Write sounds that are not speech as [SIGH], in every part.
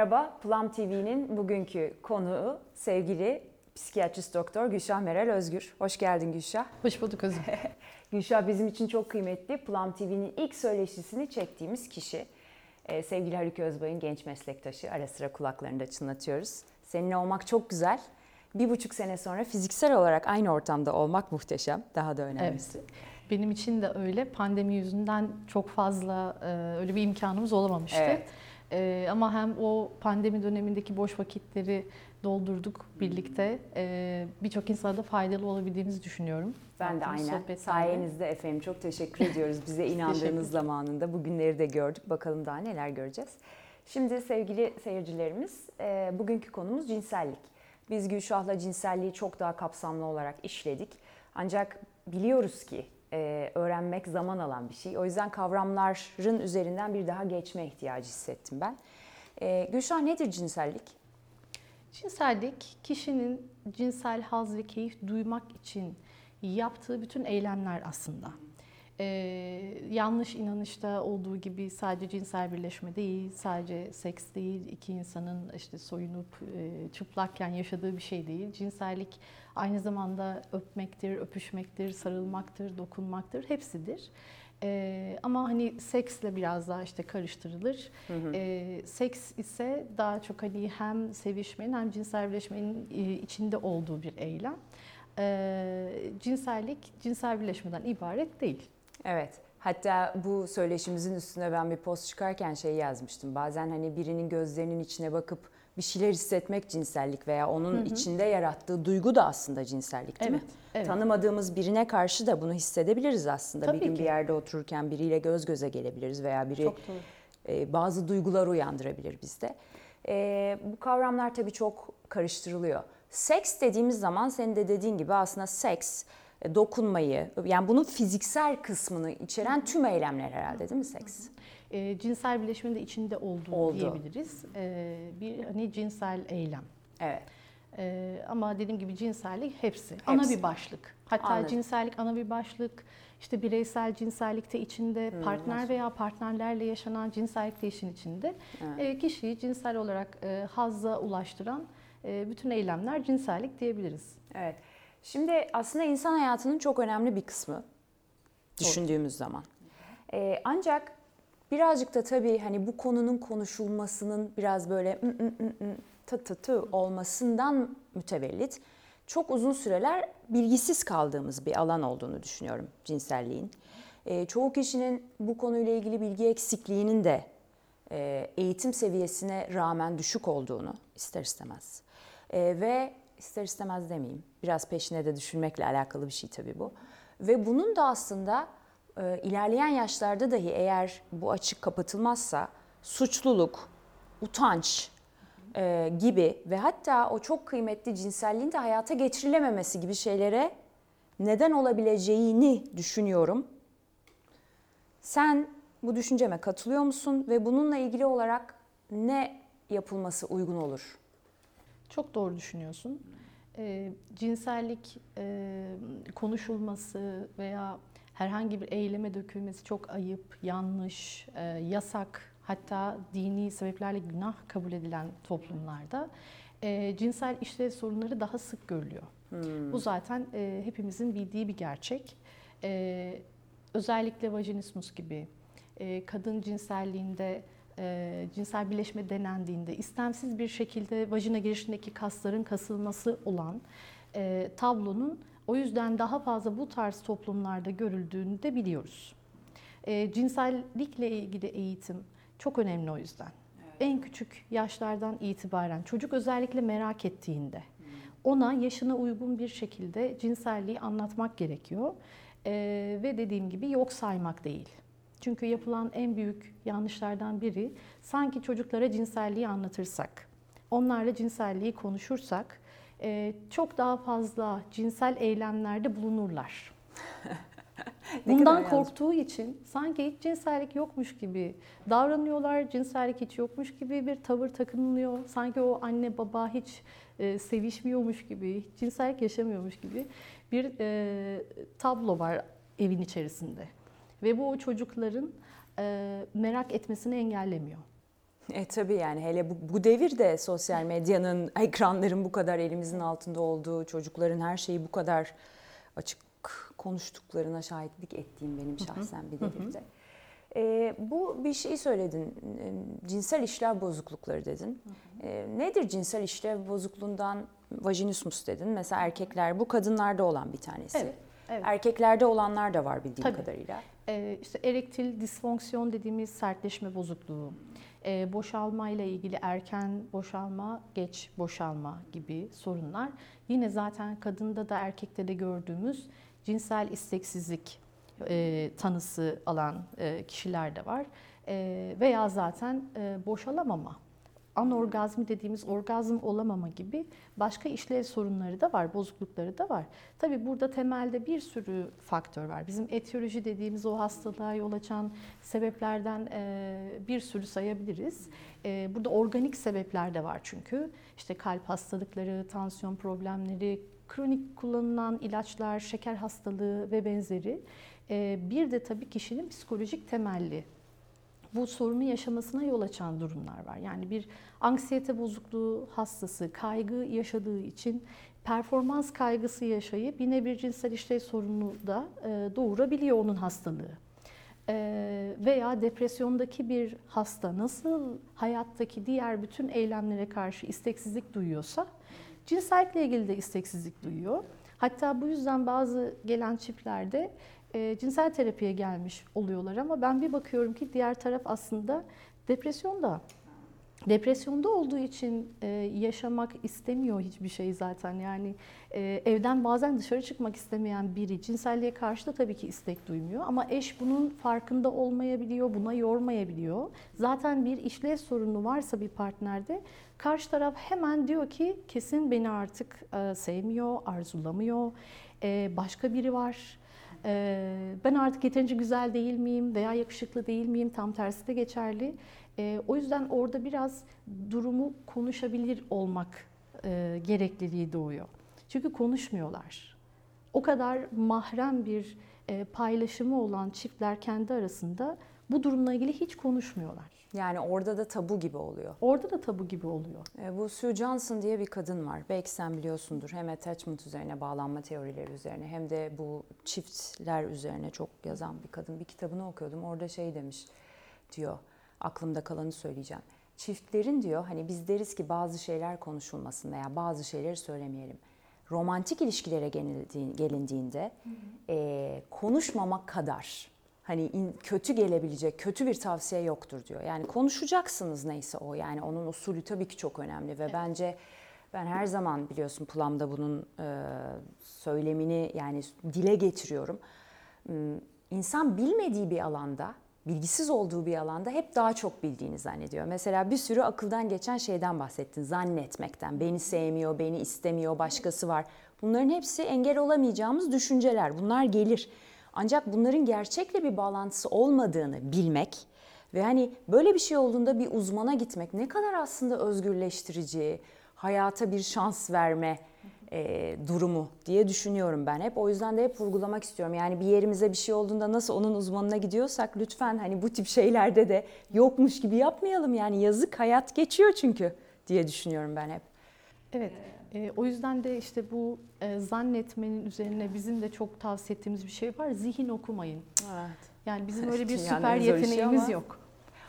merhaba. Plum TV'nin bugünkü konuğu sevgili psikiyatrist doktor Gülşah Meral Özgür. Hoş geldin Gülşah. Hoş bulduk Özüm. [LAUGHS] Gülşah bizim için çok kıymetli. Plum TV'nin ilk söyleşisini çektiğimiz kişi. Ee, sevgili Haluk Özbay'ın genç meslektaşı. Ara sıra kulaklarında çınlatıyoruz. Seninle olmak çok güzel. Bir buçuk sene sonra fiziksel olarak aynı ortamda olmak muhteşem. Daha da önemlisi. Evet. Benim için de öyle. Pandemi yüzünden çok fazla e, öyle bir imkanımız olamamıştı. Evet. E, ama hem o pandemi dönemindeki boş vakitleri doldurduk birlikte. E, Birçok insana da faydalı olabildiğimizi düşünüyorum. Ben de aynen. Sayenizde efendim çok teşekkür ediyoruz. Bize [LAUGHS] inandığınız zamanında bugünleri de gördük. Bakalım daha neler göreceğiz. Şimdi sevgili seyircilerimiz, e, bugünkü konumuz cinsellik. Biz Gülşah'la cinselliği çok daha kapsamlı olarak işledik. Ancak biliyoruz ki e, öğrenmek zaman alan bir şey. O yüzden kavramların üzerinden bir daha geçme ihtiyacı hissettim ben. E, Gülşah nedir cinsellik? Cinsellik kişinin cinsel haz ve keyif duymak için yaptığı bütün eylemler aslında. Ee, yanlış inanışta olduğu gibi sadece cinsel birleşme değil, sadece seks değil, iki insanın işte soyunup e, çıplakken yaşadığı bir şey değil. Cinsellik aynı zamanda öpmektir, öpüşmektir, sarılmaktır, dokunmaktır, hepsidir. Ee, ama hani seksle biraz daha işte karıştırılır. Ee, seks ise daha çok hani hem sevişmenin hem cinsel birleşmenin e, içinde olduğu bir eylem. Ee, cinsellik cinsel birleşmeden ibaret değil. Evet. Hatta bu söyleşimizin üstüne ben bir post çıkarken şey yazmıştım. Bazen hani birinin gözlerinin içine bakıp bir şeyler hissetmek cinsellik veya onun içinde yarattığı duygu da aslında cinsellik değil mi? Evet, evet. Tanımadığımız birine karşı da bunu hissedebiliriz aslında. Tabii bir gün ki. bir yerde otururken biriyle göz göze gelebiliriz veya biri e, bazı duygular uyandırabilir bizde. E, bu kavramlar tabii çok karıştırılıyor. Seks dediğimiz zaman senin de dediğin gibi aslında seks, dokunmayı, yani bunun fiziksel kısmını içeren tüm eylemler herhalde değil mi seks? Ee, cinsel birleşmenin de içinde olduğu Oldu. diyebiliriz. Ee, bir hani cinsel eylem. Evet. Ee, ama dediğim gibi cinsellik hepsi. Ana bir başlık. Hatta Anladım. cinsellik ana bir başlık. İşte bireysel cinsellikte içinde, Hmm, partner veya partnerlerle yaşanan cinsellik de işin içinde. Ee, kişiyi cinsel olarak e, hazza ulaştıran e, bütün eylemler cinsellik diyebiliriz. Evet. Şimdi aslında insan hayatının çok önemli bir kısmı düşündüğümüz zaman. Ee, ancak birazcık da tabii hani bu konunun konuşulmasının biraz böyle ı, ı, tı tı tı olmasından mütevellit çok uzun süreler bilgisiz kaldığımız bir alan olduğunu düşünüyorum cinselliğin. Ee, çoğu kişinin bu konuyla ilgili bilgi eksikliğinin de e, eğitim seviyesine rağmen düşük olduğunu ister istemez. E, ve ister istemez demeyeyim, biraz peşine de düşünmekle alakalı bir şey tabii bu. Ve bunun da aslında e, ilerleyen yaşlarda dahi eğer bu açık kapatılmazsa suçluluk, utanç e, gibi ve hatta o çok kıymetli cinselliğin de hayata geçirilememesi gibi şeylere neden olabileceğini düşünüyorum. Sen bu düşünceme katılıyor musun ve bununla ilgili olarak ne yapılması uygun olur? Çok doğru düşünüyorsun. Ee, cinsellik e, konuşulması veya herhangi bir eyleme dökülmesi çok ayıp, yanlış, e, yasak hatta dini sebeplerle günah kabul edilen toplumlarda e, cinsel işlev sorunları daha sık görülüyor. Bu zaten e, hepimizin bildiği bir gerçek. E, özellikle vajinismus gibi e, kadın cinselliğinde e, cinsel birleşme denendiğinde istemsiz bir şekilde vajina girişindeki kasların kasılması olan e, tablonun o yüzden daha fazla bu tarz toplumlarda görüldüğünü de biliyoruz. E, cinsellikle ilgili eğitim çok önemli o yüzden. En küçük yaşlardan itibaren çocuk özellikle merak ettiğinde ona yaşına uygun bir şekilde cinselliği anlatmak gerekiyor. E, ve dediğim gibi yok saymak değil. Çünkü yapılan en büyük yanlışlardan biri sanki çocuklara cinselliği anlatırsak, onlarla cinselliği konuşursak e, çok daha fazla cinsel eylemlerde bulunurlar. [LAUGHS] Bundan korktuğu için sanki hiç cinsellik yokmuş gibi davranıyorlar, cinsellik hiç yokmuş gibi bir tavır takınılıyor. Sanki o anne baba hiç e, sevişmiyormuş gibi, hiç cinsellik yaşamıyormuş gibi bir e, tablo var evin içerisinde. Ve bu o çocukların e, merak etmesini engellemiyor. E tabii yani hele bu, bu devirde sosyal medyanın, [LAUGHS] ekranların bu kadar elimizin altında olduğu, çocukların her şeyi bu kadar açık konuştuklarına şahitlik ettiğim benim şahsen bir devirde. E, bu bir şey söyledin, e, cinsel işlev bozuklukları dedin. E, nedir cinsel işlev bozukluğundan vajinismus dedin? Mesela erkekler, bu kadınlarda olan bir tanesi. Evet, evet. Erkeklerde olanlar da var bildiğim Tabii. kadarıyla. Ee, işte erektil disfonksiyon dediğimiz sertleşme bozukluğu, e, boşalma ile ilgili erken boşalma, geç boşalma gibi sorunlar. Yine zaten kadında da erkekte de gördüğümüz cinsel isteksizlik e, tanısı alan e, kişiler de var. E, veya zaten e, boşalamama, anorgazmi dediğimiz orgazm olamama gibi başka işlev sorunları da var, bozuklukları da var. Tabii burada temelde bir sürü faktör var. Bizim etiyoloji dediğimiz o hastalığa yol açan sebeplerden bir sürü sayabiliriz. Burada organik sebepler de var çünkü. İşte kalp hastalıkları, tansiyon problemleri, kronik kullanılan ilaçlar, şeker hastalığı ve benzeri. Bir de tabii kişinin psikolojik temelli bu sorunu yaşamasına yol açan durumlar var. Yani bir anksiyete bozukluğu hastası kaygı yaşadığı için performans kaygısı yaşayıp yine bir cinsel işlev sorunu da e, doğurabiliyor onun hastalığı. E, veya depresyondaki bir hasta nasıl hayattaki diğer bütün eylemlere karşı isteksizlik duyuyorsa cinsellikle ilgili de isteksizlik duyuyor. Hatta bu yüzden bazı gelen çiftlerde e, cinsel terapiye gelmiş oluyorlar ama ben bir bakıyorum ki diğer taraf aslında depresyonda. Depresyonda olduğu için e, yaşamak istemiyor hiçbir şey zaten. Yani e, evden bazen dışarı çıkmak istemeyen biri cinselliğe karşı da tabii ki istek duymuyor. Ama eş bunun farkında olmayabiliyor, buna yormayabiliyor. Zaten bir işlev sorunu varsa bir partnerde karşı taraf hemen diyor ki kesin beni artık e, sevmiyor, arzulamıyor, e, başka biri var. E, ben artık yeterince güzel değil miyim veya yakışıklı değil miyim? Tam tersi de geçerli. E, o yüzden orada biraz durumu konuşabilir olmak e, gerekliliği doğuyor. Çünkü konuşmuyorlar. O kadar mahrem bir e, paylaşımı olan çiftler kendi arasında bu durumla ilgili hiç konuşmuyorlar. Yani orada da tabu gibi oluyor. Orada da tabu gibi oluyor. E, bu Sue Johnson diye bir kadın var. Belki sen biliyorsundur. Hem attachment üzerine, bağlanma teorileri üzerine hem de bu çiftler üzerine çok yazan bir kadın. Bir kitabını okuyordum. Orada şey demiş diyor. Aklımda kalanı söyleyeceğim. Çiftlerin diyor hani biz deriz ki bazı şeyler konuşulmasın veya bazı şeyleri söylemeyelim. Romantik ilişkilere gelindiğinde e, konuşmamak kadar hani in, kötü gelebilecek kötü bir tavsiye yoktur diyor. Yani konuşacaksınız neyse o. Yani onun usulü tabii ki çok önemli ve evet. bence ben her zaman biliyorsun Plum'da bunun e, söylemini yani dile getiriyorum. İnsan bilmediği bir alanda, bilgisiz olduğu bir alanda hep daha çok bildiğini zannediyor. Mesela bir sürü akıldan geçen şeyden bahsettin. Zannetmekten. Beni sevmiyor, beni istemiyor, başkası var. Bunların hepsi engel olamayacağımız düşünceler. Bunlar gelir. Ancak bunların gerçekle bir bağlantısı olmadığını bilmek ve hani böyle bir şey olduğunda bir uzmana gitmek ne kadar aslında özgürleştirici, hayata bir şans verme e, durumu diye düşünüyorum ben hep. O yüzden de hep vurgulamak istiyorum. Yani bir yerimize bir şey olduğunda nasıl onun uzmanına gidiyorsak lütfen hani bu tip şeylerde de yokmuş gibi yapmayalım. Yani yazık hayat geçiyor çünkü diye düşünüyorum ben hep. Evet. E, o yüzden de işte bu e, zannetmenin üzerine bizim de çok tavsiye ettiğimiz bir şey var. Zihin okumayın. Evet. Yani bizim öyle [LAUGHS] bir süper şey yeteneğimiz şey yok.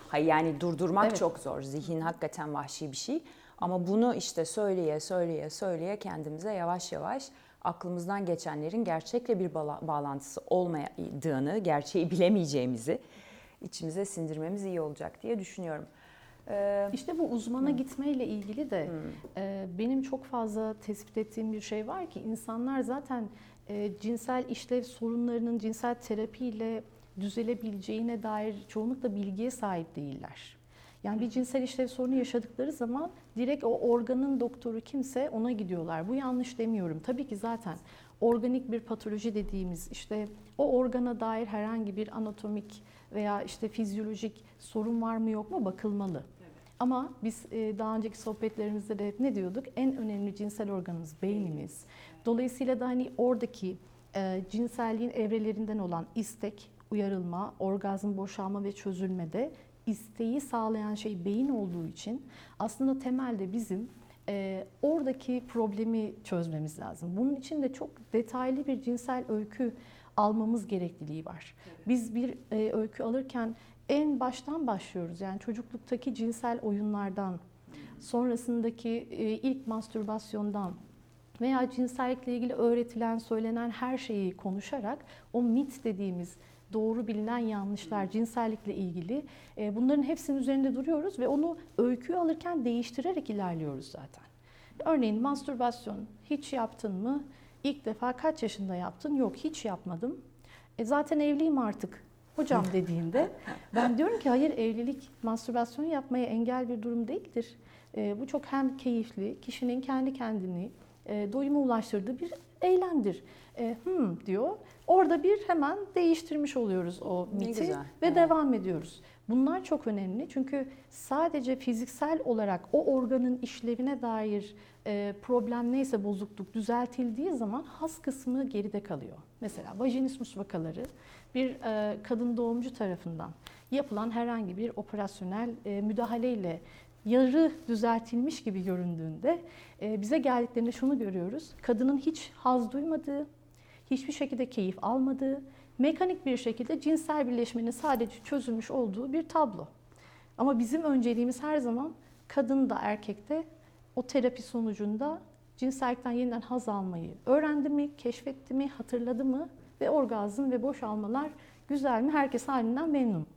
Hayır yani durdurmak evet. çok zor. Zihin hakikaten vahşi bir şey. Ama bunu işte söyleye söyleye söyleye kendimize yavaş yavaş aklımızdan geçenlerin gerçekle bir bağlantısı olmadığını, gerçeği bilemeyeceğimizi içimize sindirmemiz iyi olacak diye düşünüyorum. Ee, işte bu uzmana hı. gitmeyle ilgili de e, benim çok fazla tespit ettiğim bir şey var ki insanlar zaten e, cinsel işlev sorunlarının cinsel terapiyle düzelebileceğine dair çoğunlukla bilgiye sahip değiller. Yani bir cinsel işlev sorunu yaşadıkları zaman direkt o organın doktoru kimse ona gidiyorlar. Bu yanlış demiyorum. Tabii ki zaten organik bir patoloji dediğimiz işte o organa dair herhangi bir anatomik veya işte fizyolojik sorun var mı yok mu bakılmalı. Ama biz e, daha önceki sohbetlerimizde de hep ne diyorduk? En önemli cinsel organımız beynimiz. Dolayısıyla da hani oradaki e, cinselliğin evrelerinden olan istek, uyarılma, orgazm, boşalma ve çözülmede isteği sağlayan şey beyin olduğu için aslında temelde bizim e, oradaki problemi çözmemiz lazım. Bunun için de çok detaylı bir cinsel öykü almamız gerekliliği var. Biz bir e, öykü alırken en baştan başlıyoruz. Yani çocukluktaki cinsel oyunlardan, sonrasındaki e, ilk mastürbasyondan veya cinsellikle ilgili öğretilen, söylenen her şeyi konuşarak o mit dediğimiz doğru bilinen yanlışlar cinsellikle ilgili e, bunların hepsinin üzerinde duruyoruz ve onu öyküyü alırken değiştirerek ilerliyoruz zaten. Örneğin mastürbasyon hiç yaptın mı? İlk defa kaç yaşında yaptın? Yok hiç yapmadım. E zaten evliyim artık hocam dediğinde ben diyorum ki hayır evlilik mastürbasyon yapmaya engel bir durum değildir. E, bu çok hem keyifli, kişinin kendi kendini e, doyuma ulaştırdığı bir eylemdir. E, hmm diyor. Orada bir hemen değiştirmiş oluyoruz o miti ve evet. devam ediyoruz. Bunlar çok önemli çünkü sadece fiziksel olarak o organın işlevine dair e, problem neyse bozukluk düzeltildiği zaman has kısmı geride kalıyor. Mesela vajinismus vakaları bir e, kadın doğumcu tarafından yapılan herhangi bir operasyonel e, müdahaleyle yarı düzeltilmiş gibi göründüğünde bize geldiklerinde şunu görüyoruz. Kadının hiç haz duymadığı, hiçbir şekilde keyif almadığı, mekanik bir şekilde cinsel birleşmenin sadece çözülmüş olduğu bir tablo. Ama bizim önceliğimiz her zaman kadın da erkek de o terapi sonucunda cinsellikten yeniden haz almayı öğrendi mi, keşfetti mi, hatırladı mı ve orgazm ve boşalmalar güzel mi, herkes halinden memnun.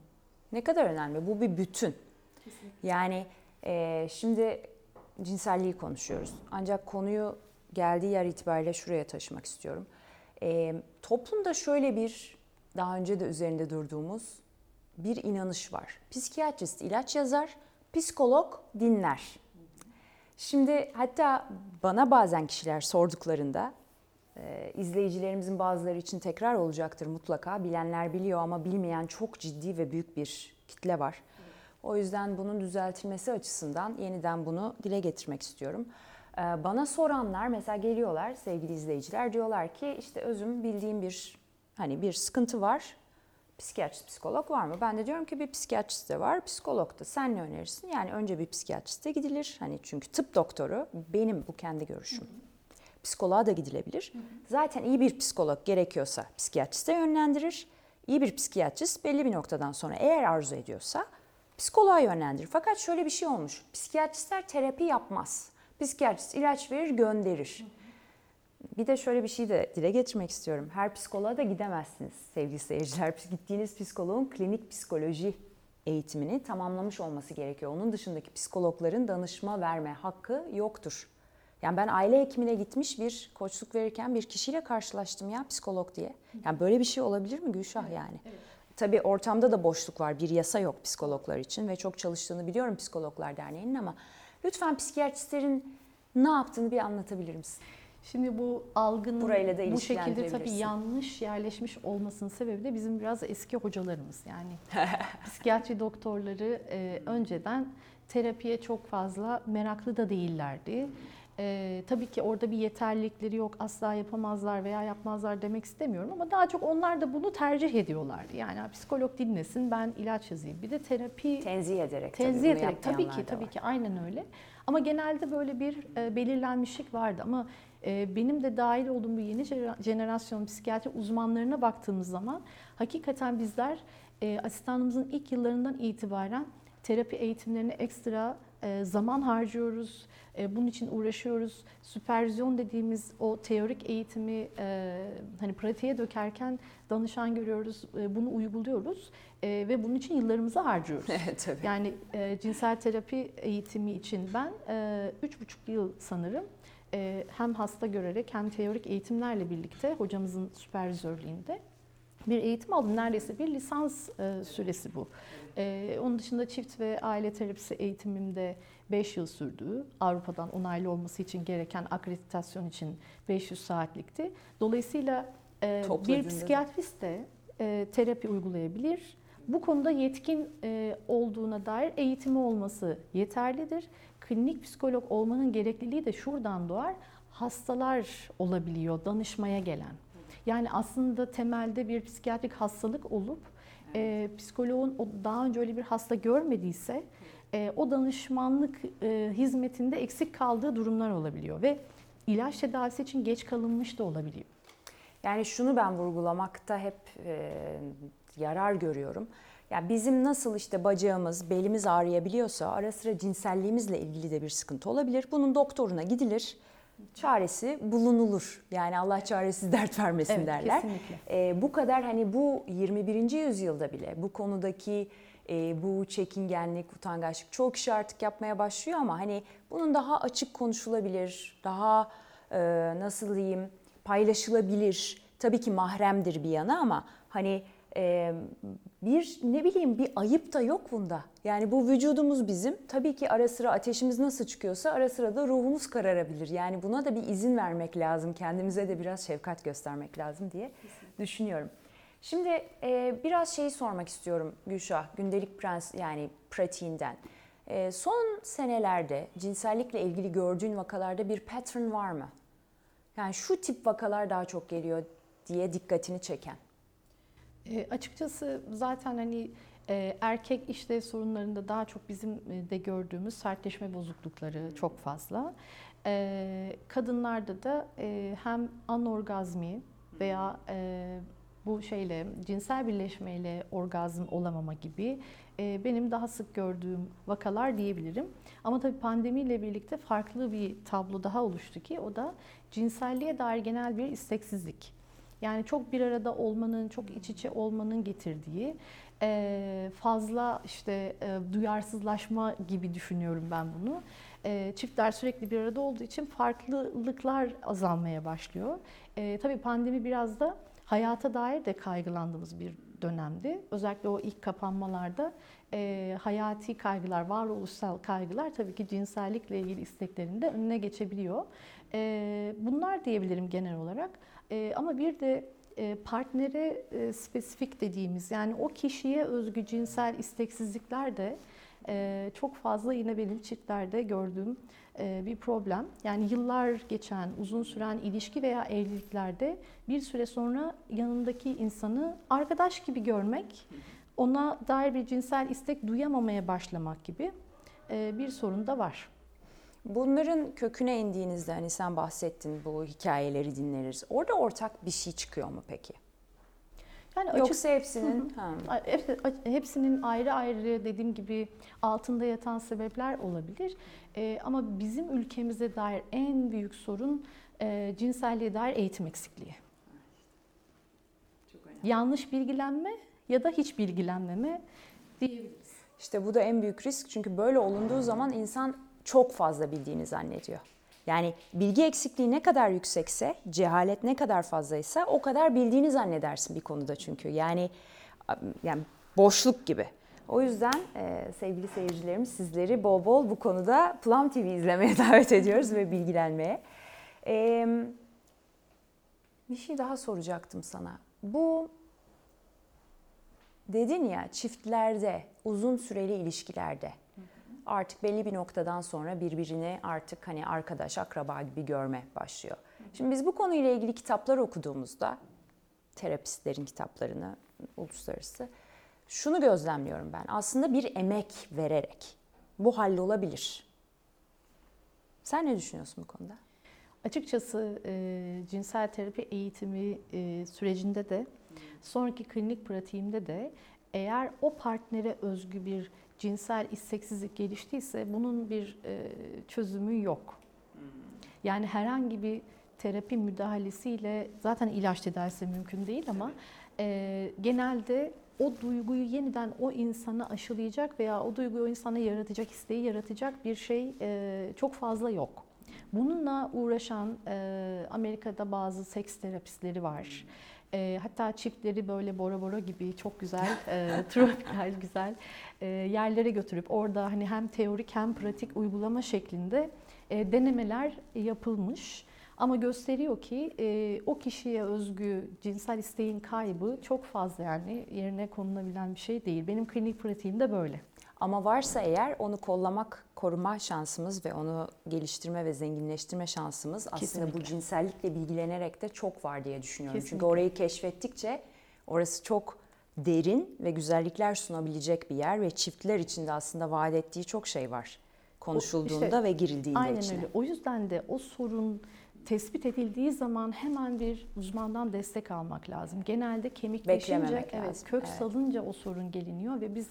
Ne kadar önemli. Bu bir bütün. Kesinlikle. Yani e, şimdi cinselliği konuşuyoruz. Ancak konuyu geldiği yer itibariyle şuraya taşımak istiyorum. E, toplumda şöyle bir, daha önce de üzerinde durduğumuz bir inanış var. Psikiyatrist ilaç yazar, psikolog dinler. Şimdi hatta bana bazen kişiler sorduklarında e, izleyicilerimizin bazıları için tekrar olacaktır mutlaka. Bilenler biliyor ama bilmeyen çok ciddi ve büyük bir kitle var. O yüzden bunun düzeltilmesi açısından yeniden bunu dile getirmek istiyorum. Ee, bana soranlar mesela geliyorlar sevgili izleyiciler diyorlar ki işte özüm bildiğim bir hani bir sıkıntı var. Psikiyatrist, psikolog var mı? Ben de diyorum ki bir psikiyatrist de var, psikolog da. Sen ne önerirsin? Yani önce bir psikiyatriste gidilir. Hani çünkü tıp doktoru benim bu kendi görüşüm. Psikoloğa da gidilebilir. Zaten iyi bir psikolog gerekiyorsa psikiyatriste yönlendirir. İyi bir psikiyatrist belli bir noktadan sonra eğer arzu ediyorsa psikoloğa yönlendirir. Fakat şöyle bir şey olmuş. Psikiyatristler terapi yapmaz. Psikiyatrist ilaç verir, gönderir. Bir de şöyle bir şey de dile getirmek istiyorum. Her psikoloğa da gidemezsiniz sevgili seyirciler. Gittiğiniz psikoloğun klinik psikoloji eğitimini tamamlamış olması gerekiyor. Onun dışındaki psikologların danışma verme hakkı yoktur. Yani ben aile hekimine gitmiş bir koçluk verirken bir kişiyle karşılaştım ya psikolog diye. Yani böyle bir şey olabilir mi Gülşah yani? Evet. Tabii ortamda da boşluk var. Bir yasa yok psikologlar için ve çok çalıştığını biliyorum Psikologlar Derneği'nin ama lütfen psikiyatristlerin ne yaptığını bir anlatabilir misin? Şimdi bu algının Burayla da bu şekilde tabii yanlış yerleşmiş olmasının sebebi de bizim biraz eski hocalarımız. Yani [LAUGHS] psikiyatri doktorları e, önceden terapiye çok fazla meraklı da değillerdi. Ee, tabii ki orada bir yeterlilikleri yok, asla yapamazlar veya yapmazlar demek istemiyorum ama daha çok onlar da bunu tercih ediyorlardı. Yani psikolog dinlesin, ben ilaç yazayım. Bir de terapi tenzih ederek tenzih tabii ederek tabii ki tabii var. ki aynen öyle. Ama genelde böyle bir e, belirlenmişlik vardı ama e, benim de dahil olduğum bu yeni jenerasyon psikiyatri uzmanlarına baktığımız zaman hakikaten bizler e, asistanımızın ilk yıllarından itibaren terapi eğitimlerine ekstra e, zaman harcıyoruz e, bunun için uğraşıyoruz. Süpervizyon dediğimiz o teorik eğitimi e, hani pratiğe dökerken danışan görüyoruz, e, bunu uyguluyoruz ve bunun için yıllarımızı harcıyoruz. [LAUGHS] Evet, tabii. Yani cinsel terapi eğitimi için ben üç buçuk yıl sanırım hem hasta görerek hem teorik eğitimlerle birlikte hocamızın süpervizörlüğünde bir eğitim aldım. Neredeyse bir lisans süresi bu. onun dışında çift ve aile terapisi eğitimimde 5 yıl sürdü. Avrupa'dan onaylı olması için gereken akreditasyon için 500 saatlikti. Dolayısıyla e, bir psikiyatrist de e, terapi uygulayabilir. Bu konuda yetkin e, olduğuna dair eğitimi olması yeterlidir. Klinik psikolog olmanın gerekliliği de şuradan doğar. Hastalar olabiliyor danışmaya gelen. Yani aslında temelde bir psikiyatrik hastalık olup e, psikoloğun o daha önce öyle bir hasta görmediyse e, o danışmanlık e, hizmetinde eksik kaldığı durumlar olabiliyor ve ilaç tedavisi için geç kalınmış da olabiliyor. Yani şunu ben vurgulamakta hep e, yarar görüyorum. Yani bizim nasıl işte bacağımız, belimiz ağrıyabiliyorsa ara sıra cinselliğimizle ilgili de bir sıkıntı olabilir. Bunun doktoruna gidilir. Çaresi bulunulur. Yani Allah çaresiz dert vermesin evet, derler. Kesinlikle. E, bu kadar hani bu 21. yüzyılda bile bu konudaki e, bu çekingenlik, utangaçlık çoğu kişi artık yapmaya başlıyor ama hani bunun daha açık konuşulabilir, daha e, nasıl diyeyim paylaşılabilir. Tabii ki mahremdir bir yana ama hani e, bir ne bileyim bir ayıp da yok bunda. Yani bu vücudumuz bizim. Tabii ki ara sıra ateşimiz nasıl çıkıyorsa ara sıra da ruhumuz kararabilir. Yani buna da bir izin vermek lazım. Kendimize de biraz şefkat göstermek lazım diye düşünüyorum. Şimdi e, biraz şeyi sormak istiyorum Gülşah, gündelik prens yani pratiğinden. E, son senelerde cinsellikle ilgili gördüğün vakalarda bir pattern var mı? Yani şu tip vakalar daha çok geliyor diye dikkatini çeken. E, açıkçası zaten hani e, erkek işte sorunlarında daha çok bizim e, de gördüğümüz sertleşme bozuklukları çok fazla. E, kadınlarda da e, hem anorgazmi veya e, bu şeyle cinsel birleşmeyle orgazm olamama gibi e, benim daha sık gördüğüm vakalar diyebilirim. Ama tabii pandemiyle birlikte farklı bir tablo daha oluştu ki o da cinselliğe dair genel bir isteksizlik. Yani çok bir arada olmanın, çok iç içe olmanın getirdiği fazla işte duyarsızlaşma gibi düşünüyorum ben bunu. Çiftler sürekli bir arada olduğu için farklılıklar azalmaya başlıyor. Tabii pandemi biraz da hayata dair de kaygılandığımız bir dönemdi. Özellikle o ilk kapanmalarda e, hayati kaygılar, varoluşsal kaygılar tabii ki cinsellikle ilgili isteklerin de önüne geçebiliyor. E, bunlar diyebilirim genel olarak. E, ama bir de e, partnere e, spesifik dediğimiz yani o kişiye özgü cinsel isteksizlikler de e, çok fazla yine benim çiftlerde gördüğüm e, bir problem. Yani yıllar geçen, uzun süren ilişki veya evliliklerde bir süre sonra yanındaki insanı arkadaş gibi görmek, ona dair bir cinsel istek duyamamaya başlamak gibi e, bir sorun da var. Bunların köküne indiğinizde hani sen bahsettin bu hikayeleri dinleriz. Orada ortak bir şey çıkıyor mu peki? Yani açık, Yoksa hepsinin ha. hepsinin ayrı ayrı dediğim gibi altında yatan sebepler olabilir. Ee, ama bizim ülkemize dair en büyük sorun e, cinselliğe dair eğitim eksikliği. Yanlış bilgilenme ya da hiç bilgilenmeme diyebiliriz. İşte bu da en büyük risk çünkü böyle olunduğu zaman insan çok fazla bildiğini zannediyor. Yani bilgi eksikliği ne kadar yüksekse, cehalet ne kadar fazlaysa o kadar bildiğini zannedersin bir konuda çünkü. Yani yani boşluk gibi. O yüzden e, sevgili seyircilerimiz sizleri bol bol bu konuda Plum TV izlemeye [LAUGHS] davet ediyoruz ve bilgilenmeye. E, bir şey daha soracaktım sana. Bu dedin ya çiftlerde, uzun süreli ilişkilerde artık belli bir noktadan sonra birbirini artık hani arkadaş, akraba gibi görme başlıyor. Şimdi biz bu konuyla ilgili kitaplar okuduğumuzda terapistlerin kitaplarını uluslararası şunu gözlemliyorum ben. Aslında bir emek vererek bu hallolabilir. Sen ne düşünüyorsun bu konuda? Açıkçası e, cinsel terapi eğitimi e, sürecinde de sonraki klinik pratiğimde de eğer o partnere özgü bir cinsel isteksizlik geliştiyse bunun bir e, çözümü yok. Yani herhangi bir terapi müdahalesiyle zaten ilaç tedavisi mümkün değil ama e, genelde o duyguyu yeniden o insana aşılayacak veya o duyguyu o insana yaratacak, isteği yaratacak bir şey e, çok fazla yok. Bununla uğraşan e, Amerika'da bazı seks terapistleri var. E, hatta çiftleri böyle Bora Bora gibi çok güzel, [LAUGHS] e, tropikal güzel e, yerlere götürüp orada hani hem teorik hem pratik uygulama şeklinde e, denemeler yapılmış. Ama gösteriyor ki e, o kişiye özgü cinsel isteğin kaybı çok fazla yani yerine konulabilen bir şey değil. Benim klinik pratiğimde böyle. Ama varsa eğer onu kollamak, koruma şansımız ve onu geliştirme ve zenginleştirme şansımız Kesinlikle. aslında bu cinsellikle bilgilenerek de çok var diye düşünüyorum. Kesinlikle. Çünkü orayı keşfettikçe orası çok derin ve güzellikler sunabilecek bir yer ve çiftler için de aslında vaat ettiği çok şey var konuşulduğunda işte, ve girildiğinde aynen içine. öyle. O yüzden de o sorun tespit edildiği zaman hemen bir uzmandan destek almak lazım. Genelde kemikleşince, Beklememek evet, lazım, kök evet. salınca o sorun geliniyor ve biz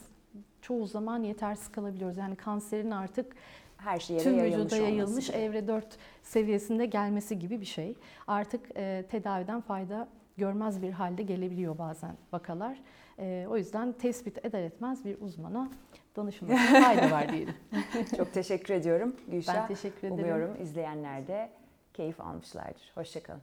çoğu zaman yetersiz kalabiliyoruz. Yani kanserin artık Her şeye tüm vücuda olması yayılmış gibi. evre 4 seviyesinde gelmesi gibi bir şey. Artık e, tedaviden fayda görmez bir halde gelebiliyor bazen vakalar. E, o yüzden tespit eder etmez bir uzmana danışılmasına [LAUGHS] fayda var diyelim. [LAUGHS] Çok teşekkür ediyorum Gülşah. Ben teşekkür ederim. Umuyorum izleyenler de keyif almışlardır. Hoşçakalın.